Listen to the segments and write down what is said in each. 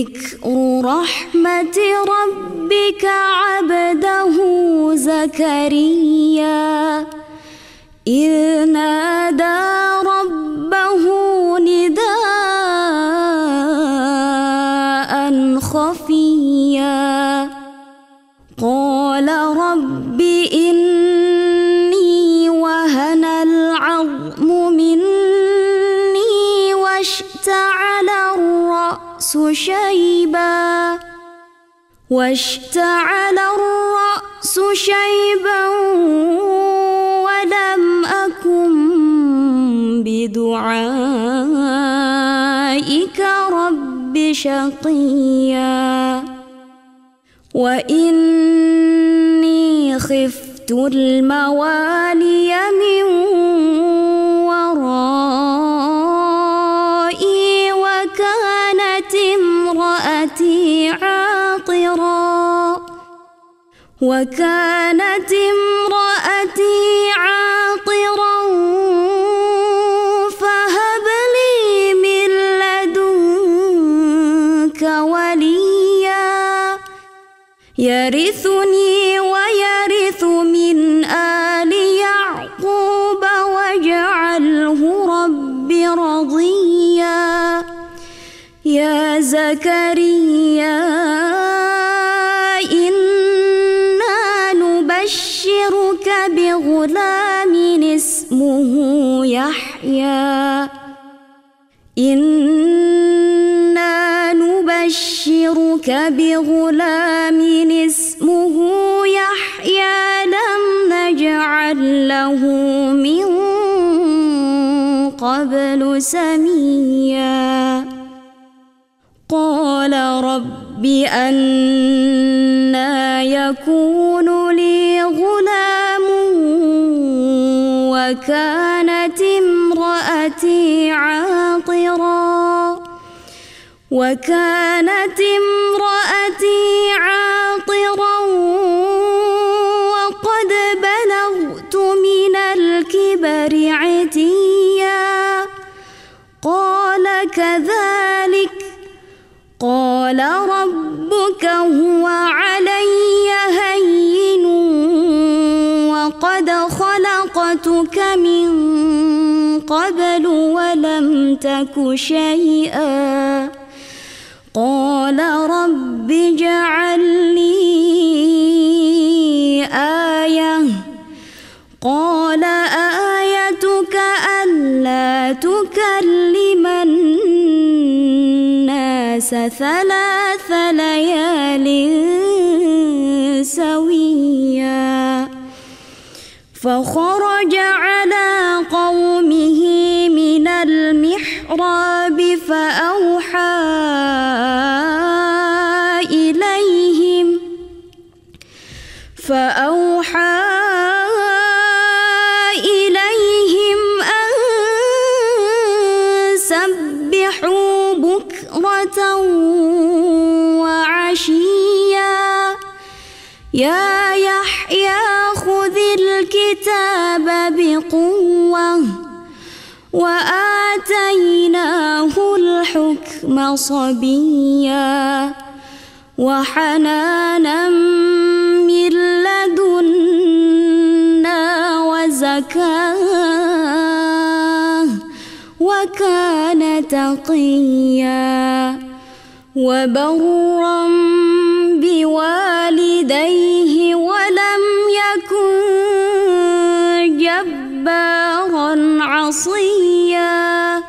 ذكر رحمة ربك عبده زكريا. إذ واشتعل الرأس شيبا ولم أكن بدعائك رب شقيا وإني خفت الموالي من وكانت امرأتي عاقرا فهب لي من لدنك وليا يرثني بغلام اسمه يحيى لم نجعل له من قبل سميا. قال رب أنا يكون لي غلام وكانت امرأتي عاقرا وكانت امرأتي عاقرا وقد بلغت من الكبر عتيا. قال كذلك قال ربك هو علي هين وقد خلقتك من قبل ولم تك شيئا. قال رب اجعل لي آية. قال آيتك ألا تكلم الناس ثلاث ليال سويا. فخرج على يا يحيى خذ الكتاب بقوة وآتيناه الحكم صبيا وحنانا من لدنا وزكاة وكان تقيا وبرا بوالديه ولم يكن جبارا عصيا.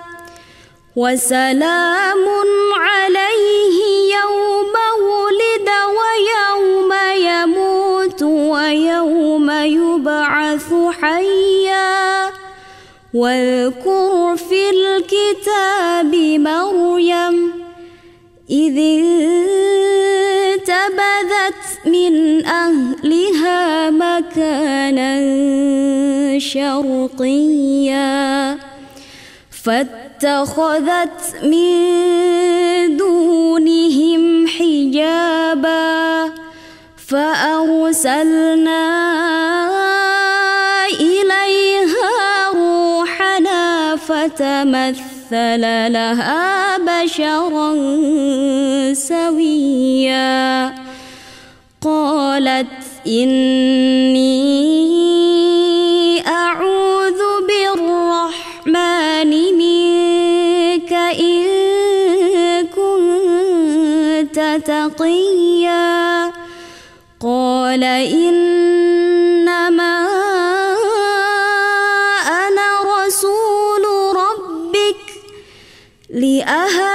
وسلام عليه يوم ولد ويوم يموت ويوم يبعث حيا. واذكر في الكتاب مريم إذ من أهلها مكانا شرقيا فاتخذت من دونهم حجابا فأرسلنا إليها روحنا فتمثل لها بشرا سويا. قالت إني أعوذ بالرحمن منك إن كنت تقيا. قال إنما أنا رسول ربك لأهب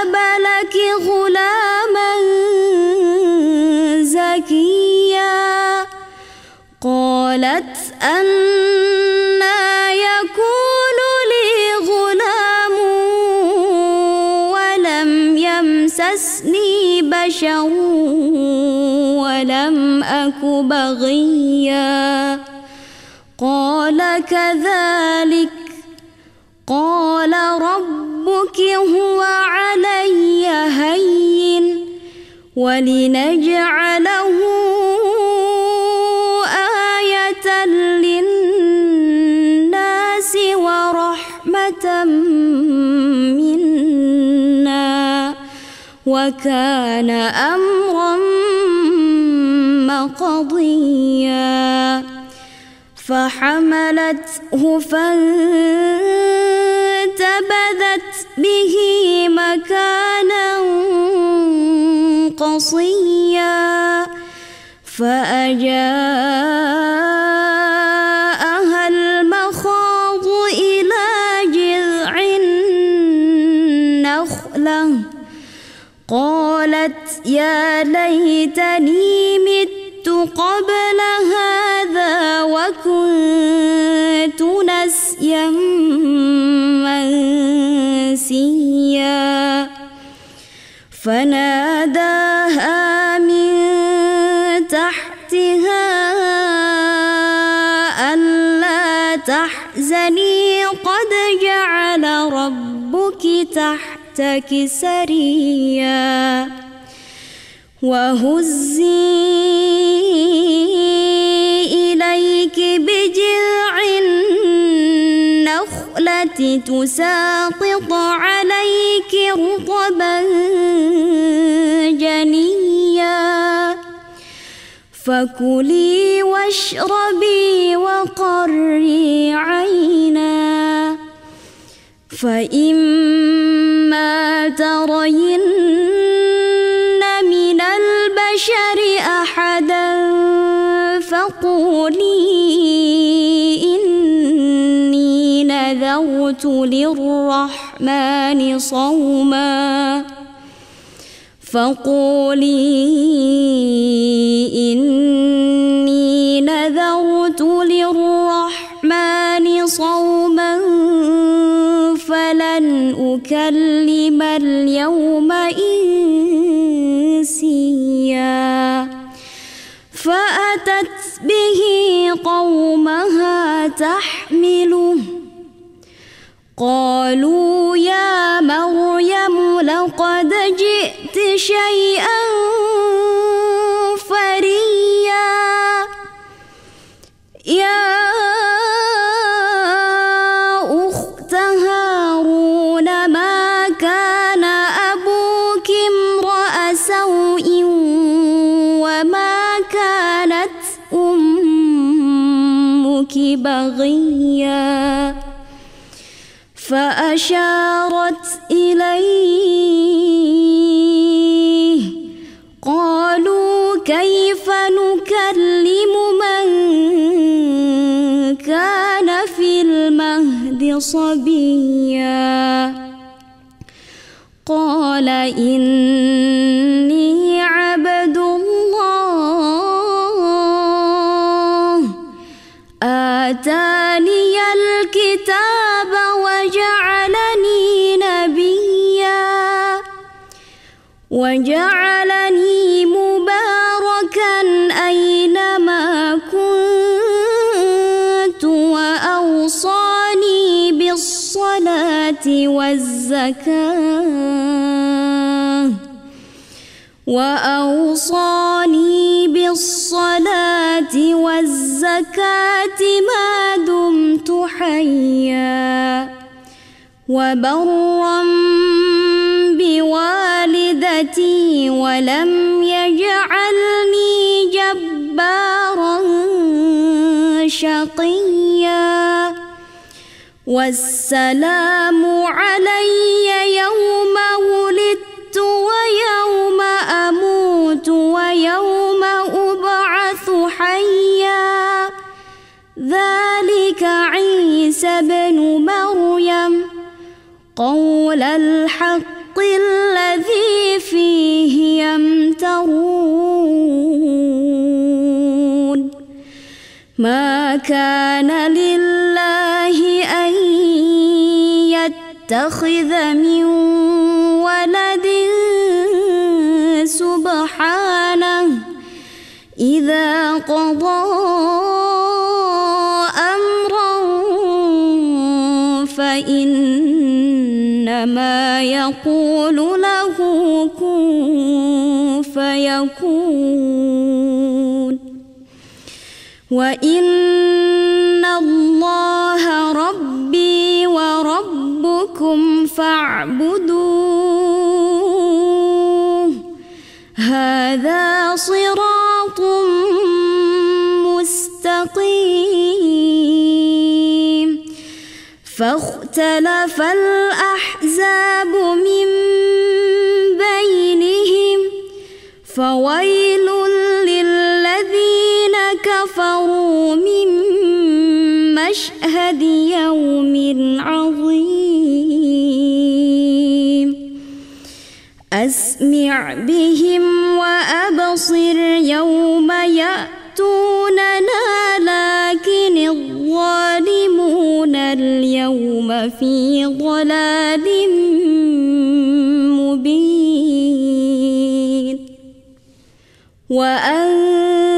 بشر ولم أك بغيا. قال كذلك. قال ربك هو علي هين ولنجعله وكان أمرا قضيا فحملته فانتبذت به مكانا قصيا. فأجاءها يا ليتني مت قبل هذا وكنت نسيا منسيا. فناداها من تحتها ألا تحزني قد جعل ربك تحتك سريا. وهزي إليك بجذع النخلة تساقط عليك رطبا جنيا. فكلي واشربي وقري عينا. فإما ترين أحدا فقولي إني نذرت للرحمن صوما فقولي إني نذرت للرحمن صوما فلن أكلم اليوم إنسيا فأتت به قومها تحمله. قالوا يا مريم لقد جئت شيئا فأشارت إليه قالوا كيف نكلم من كان في المهد صبيا قال إني والزكاة وأوصاني بالصلاة والزكاة ما دمت حيا وبرا بوالدتي ولم يجعلني جبارا شقيا والسلام علي يوم ولدت ويوم أموت ويوم أبعث حيا. ذلك عيسى بن مريم. قول الحق الذي فيه يمترون. ما كان لله يتخذ من ولد سبحانه. إذا قضى أمرا فإنما يقول له كن فيكون. وإن فاختلف الأحزاب من بينهم فويل للذين كفروا من مشهد يوم عظيم. أسمع بهم وأبصر يوم يأتوننا اليوم في ضلال مبين. وأنذرهم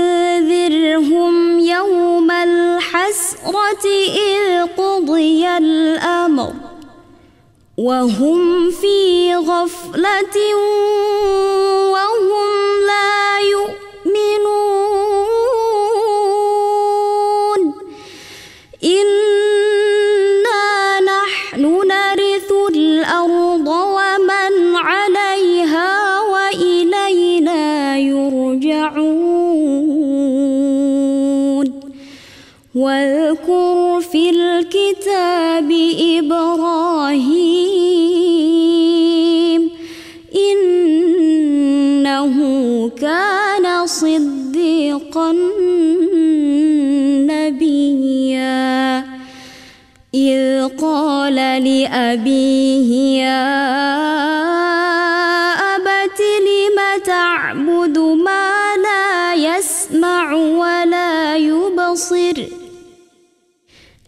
يوم الحسرة إذ قضي الأمر وهم في غفلة وهم واذكر في الكتاب إبراهيم إنه كان صديقا نبيا. إذ قال لأبيه يا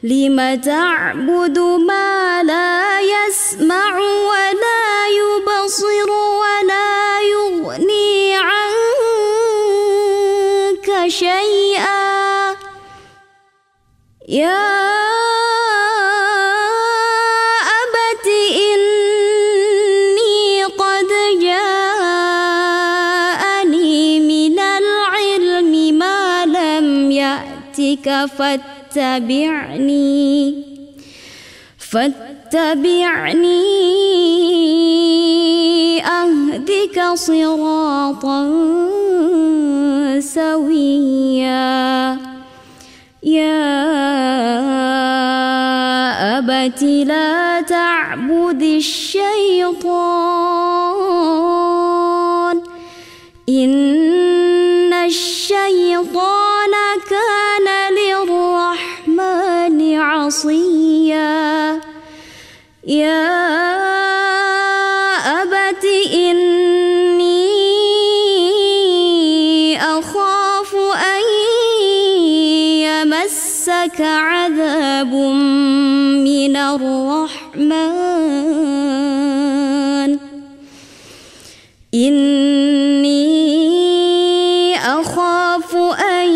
لم تعبد ما لا يسمع ولا يبصر ولا يغني عنك شيئا؟ يا أبت إني قد جاءني من العلم ما لم يأتك فاتبعني. فاتبعني. أهدك صراطا سويا. يا أبت لا تعبد الشيطان. عصيا. يا أبت إني أخاف أن يمسك عذاب من الرحمن. إني أخاف أن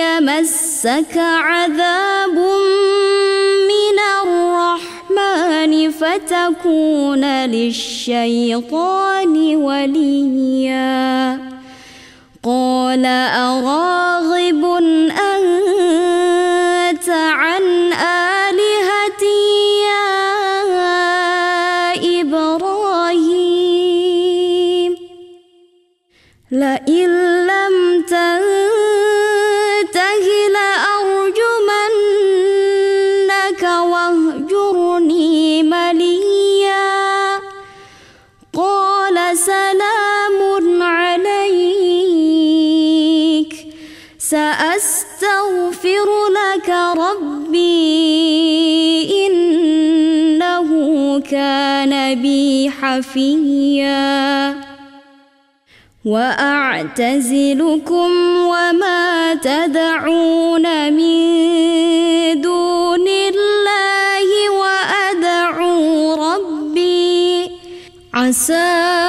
يمسك عذاب فتكون للشيطان وليا. قال أراغب حفيا. وأعتزلكم وما تدعون من دون الله وأدعو ربي. عسى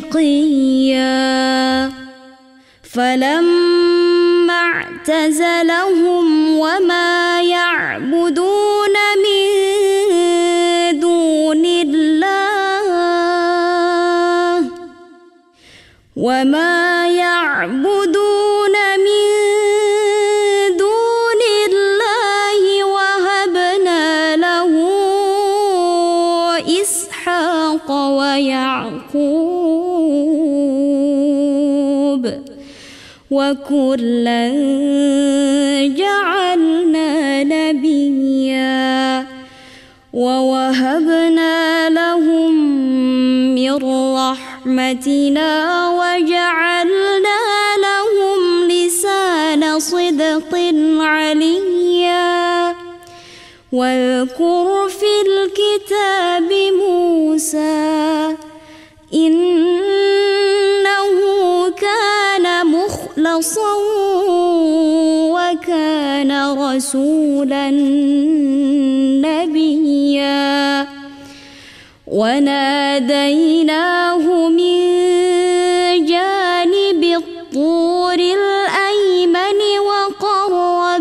شقيا. فلما اعتزلهم وما يعبدون من دون الله وما يعبدون وكلا جعلنا نبيا ووهبنا لهم من رحمتنا وجعلنا لهم لسان صدق عليا. واذكر في الكتاب موسى رسولا نبيا وناديناه من جانب الطور الأيمن وقربناه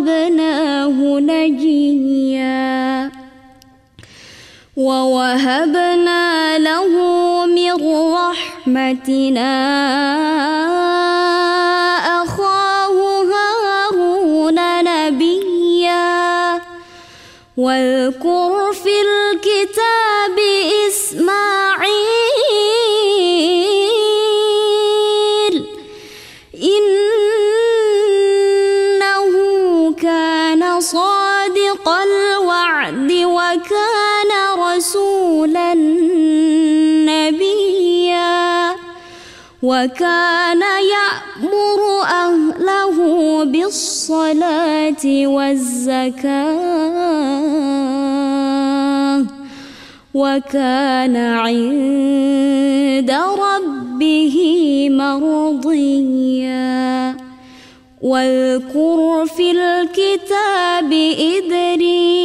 نجيا ووهبنا له من رحمتنا واذكر في الكتاب إسماعيل إنه كان صادق الوعد وكان رسولا نبيا وكان يأمر أهله بالصلاة والزكاة وكان عند ربه مرضيا. واذكر في الكتاب إدريس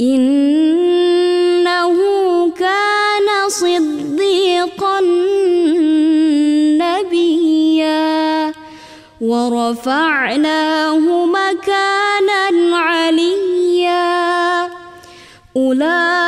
إنه كان صديقا نبيا. ورفعناه مكانا أولئك الذين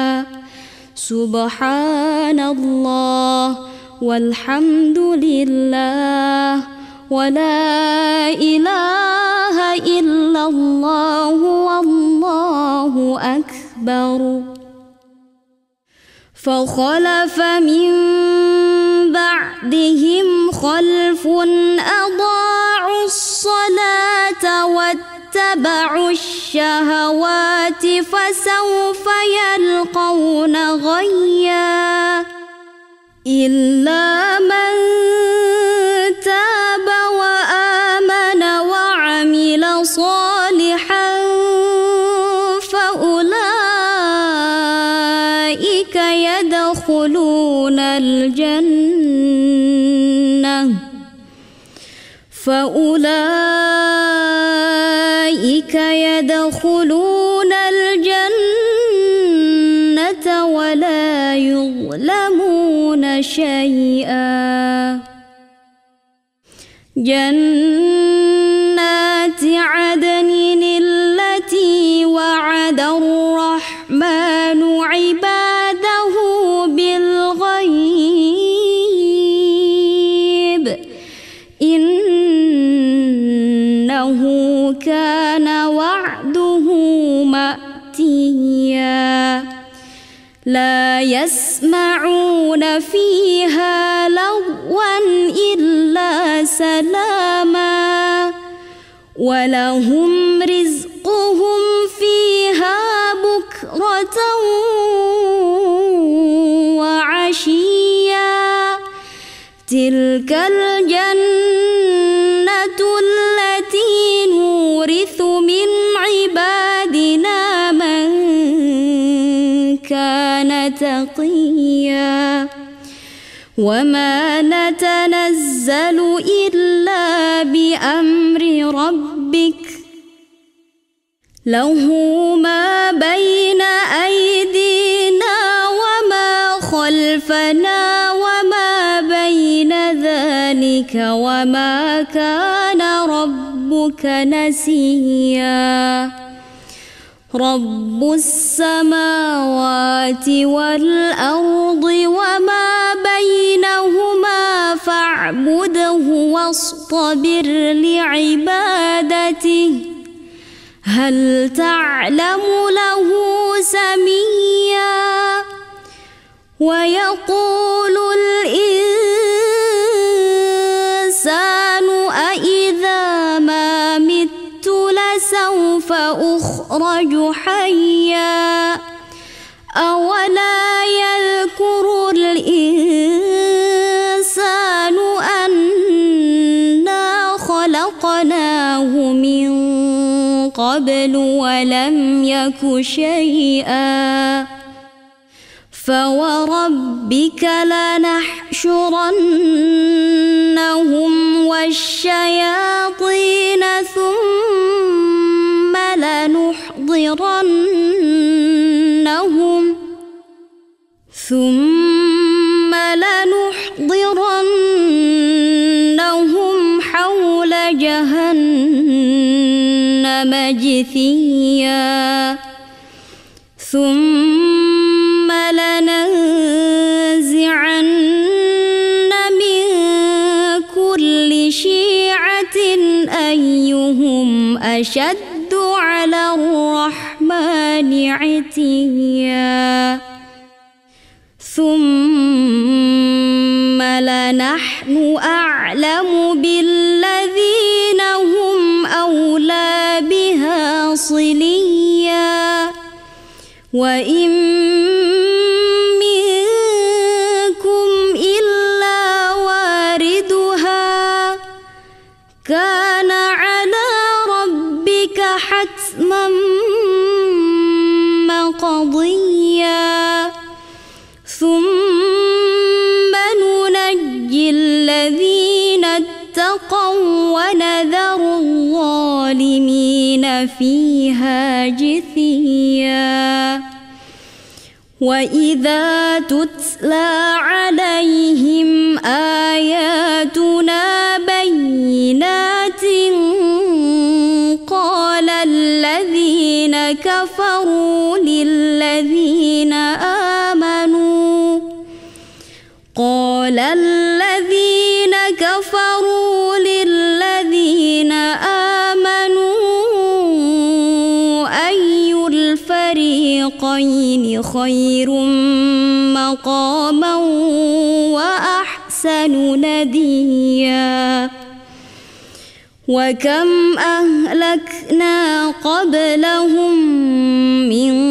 سبحان الله والحمد لله ولا إله إلا الله والله أكبر فخلف من بعدهم خلف أضاعوا الصلاة واتبعوا الشهوات فسوف يلقون غيا إلا من تاب وآمن وعمل صالحا فأولئك يدخلون الجنة فأولئك يدخلون شيئا. جنات عدن التي وعد الرحمن عباده بالغيب. إنه كان وعده مأتيا. لا يسمعون فيها لغوا إلا سلاما ولهم رزقهم فيها بكرة وعشيا. تلك الجنة كان تقيا وما نتنزل إلا بأمر ربك له ما بين أيدينا وما خلفنا وما بين ذلك وما كان ربك نسيا رب السماوات والأرض وما بينهما فاعبده واصطبر لعبادته هل تعلم له سميا ويقول الإنسان أخرج حيا أولا يذكر الإنسان أنا خلقناه من قبل ولم يك شيئا فوربك لنحشرنهم والشياطين ثم لنحضرنهم. ثم لنحضرنهم حول جهنم جثيا. ثم لننزعن من كل شيعة أيهم أشد فيها جثيا. وإذا تتلى الفريقين خير مقاما وأحسن نديا. وكم أهلكنا قبلهم من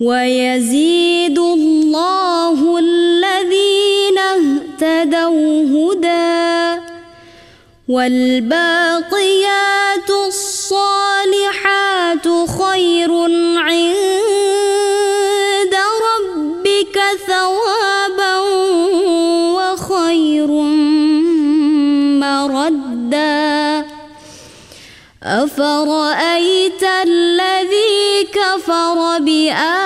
ويزيد الله الذين اهتدوا هدى والباقيات الصالحات خير عند ربك ثوابا وخير مردا. أفرأيت الذي كفر بآياتنا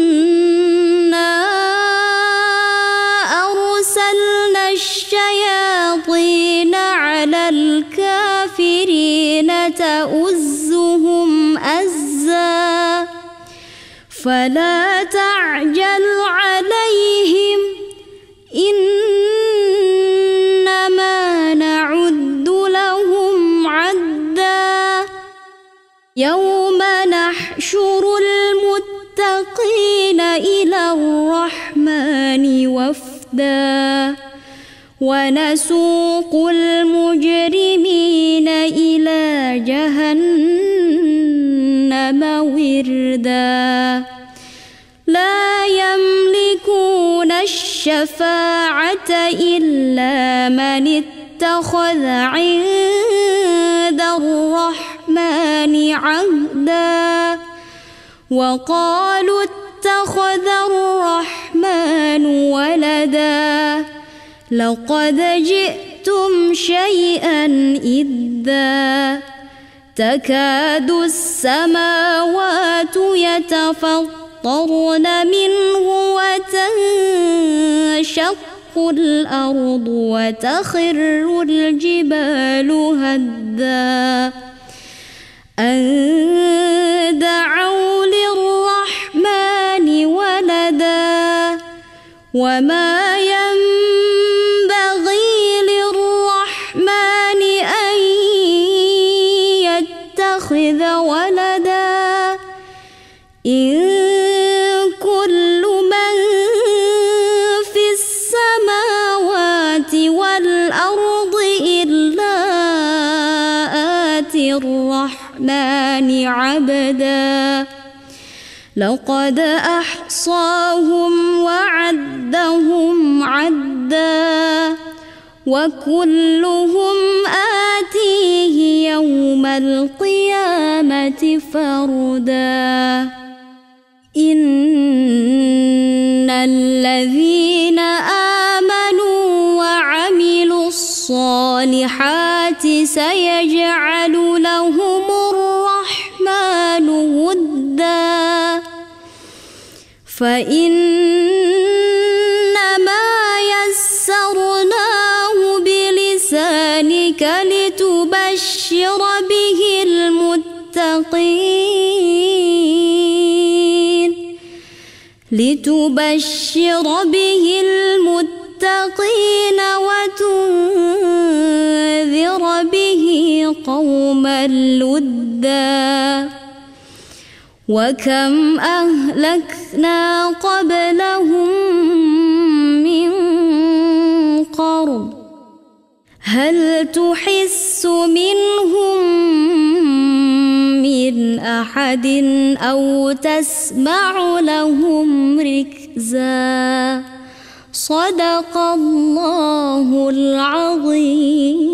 فلا تعجل عليهم. إنما نعد لهم عدا. يوم نحشر المتقين إلى الرحمن وفدا. ونسوق المجرمين إلى جهنم وردا. الشفاعة إلا من اتخذ عند الرحمن عهدا. وقالوا اتخذ الرحمن ولدا. لقد جئتم شيئا إدا. تكاد السماوات يتفطرن منه وتنشق الأرض وتخر الجبال هدا أن دعوا للرحمن ولدا وما لقد أحصاهم وعدهم عدا وكلهم آتيه يوم القيامة فردا. إن الذين آمنوا وعملوا الصالحات سيجعل فإنما يسرناه بلسانك لتبشر به المتقين لتبشر به المتقين وتنذر به قوما لُدًّا. وكم أهلكنا قبلهم من قرن هل تحس منهم من أحد أو تسمع لهم ركزا؟ صدق الله العظيم.